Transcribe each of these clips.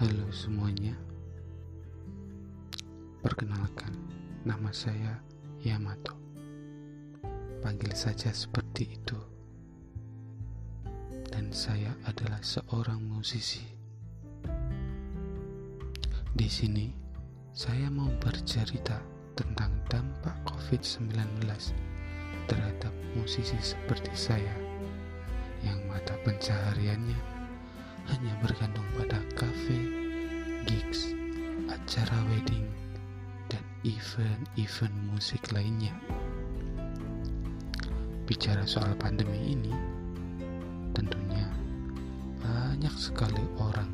Halo semuanya. Perkenalkan Nama saya Yamato. Panggil saja seperti itu. Dan saya adalah seorang musisi. Di sini Saya mau bercerita Tentang dampak COVID-19 Terhadap musisi seperti saya Yang mata pencahariannya hanya bergantung pada kafe, gigs, acara wedding, dan event-event musik lainnya. Bicara soal pandemi ini, tentunya banyak sekali orang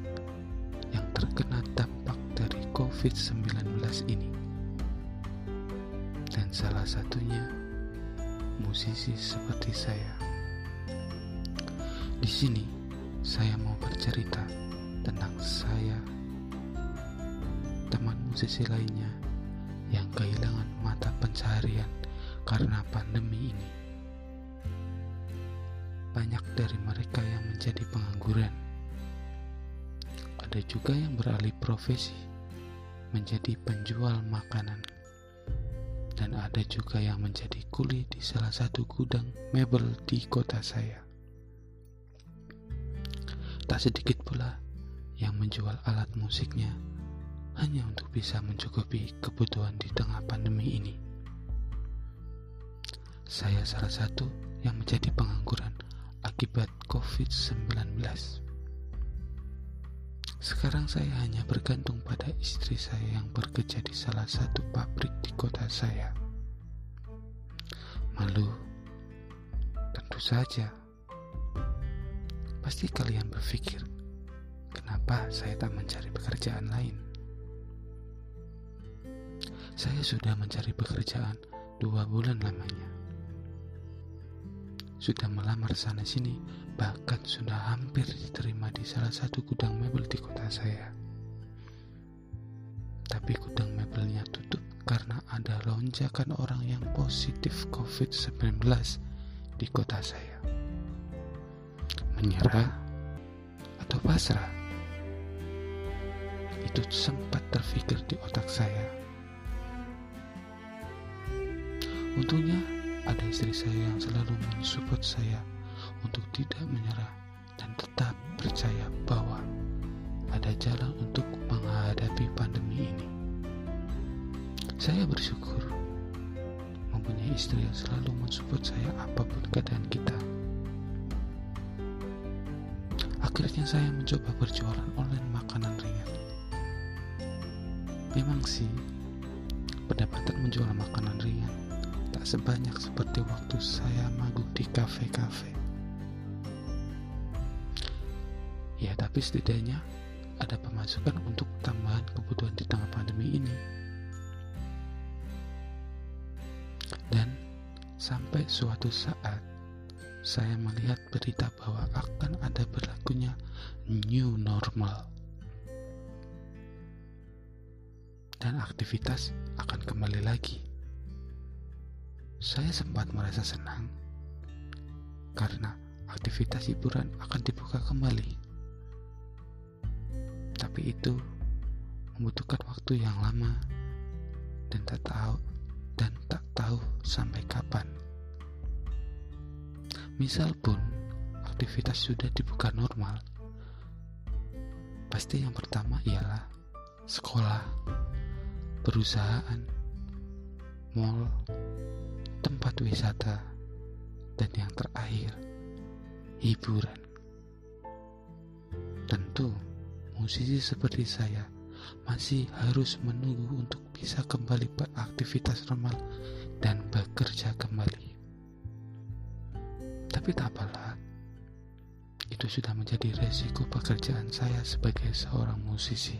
yang terkena dampak dari COVID-19 ini. Dan salah satunya musisi seperti saya. Di sini saya mau bercerita tentang saya, teman musisi lainnya yang kehilangan mata pencaharian karena pandemi ini. Banyak dari mereka yang menjadi pengangguran. Ada juga yang beralih profesi menjadi penjual makanan. Dan ada juga yang menjadi kuli di salah satu gudang mebel di kota saya. Tak sedikit pula yang menjual alat musiknya hanya untuk bisa mencukupi kebutuhan di tengah pandemi ini. Saya salah satu yang menjadi pengangguran akibat COVID-19. Sekarang saya hanya bergantung pada istri saya yang bekerja di salah satu pabrik di kota saya. Malu, tentu saja Pasti kalian berpikir, kenapa saya tak mencari pekerjaan lain? Saya sudah mencari pekerjaan dua bulan lamanya. Sudah melamar sana-sini, bahkan sudah hampir diterima di salah satu gudang mebel di kota saya. Tapi gudang mebelnya tutup karena ada lonjakan orang yang positif COVID-19 di kota saya menyerah atau pasrah. Itu sempat terfikir di otak saya. Untungnya ada istri saya yang selalu mensupport saya untuk tidak menyerah dan tetap percaya bahwa ada jalan untuk menghadapi pandemi ini. Saya bersyukur mempunyai istri yang selalu mensupport saya apa pun keadaan kita. Akhirnya saya mencoba berjualan online makanan ringan. Memang sih, pendapatan menjual makanan ringan tak sebanyak seperti waktu saya magang di kafe-kafe. Ya, tapi setidaknya ada pemasukan untuk tambahan kebutuhan di tengah pandemi ini. Dan sampai suatu saat saya melihat berita bahwa akan ada berlakunya new normal dan aktivitas akan kembali lagi. Saya sempat merasa senang karena aktivitas hiburan akan dibuka kembali. Tapi itu membutuhkan waktu yang lama dan tak tahu dan tak tahu sampai kapan. Misal pun aktivitas sudah dibuka normal, pasti yang pertama ialah sekolah, perusahaan, mall, tempat wisata, dan yang terakhir hiburan. Tentu, musisi seperti saya masih harus menunggu untuk bisa kembali beraktivitas normal dan bekerja kembali. Tapi tak apalah, itu sudah menjadi resiko pekerjaan saya sebagai seorang musisi.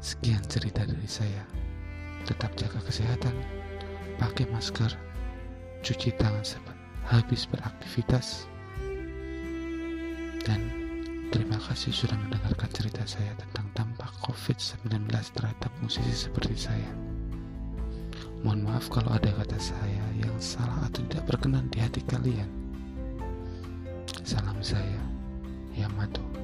Sekian cerita dari saya. Tetap jaga kesehatan, pakai masker, cuci tangan sebab habis beraktivitas, dan terima kasih sudah mendengarkan cerita saya tentang dampak COVID-19 terhadap musisi seperti saya. Mohon maaf kalau ada kata saya yang salah atau tidak berkenan di hati kalian. Salam saya, Yamato.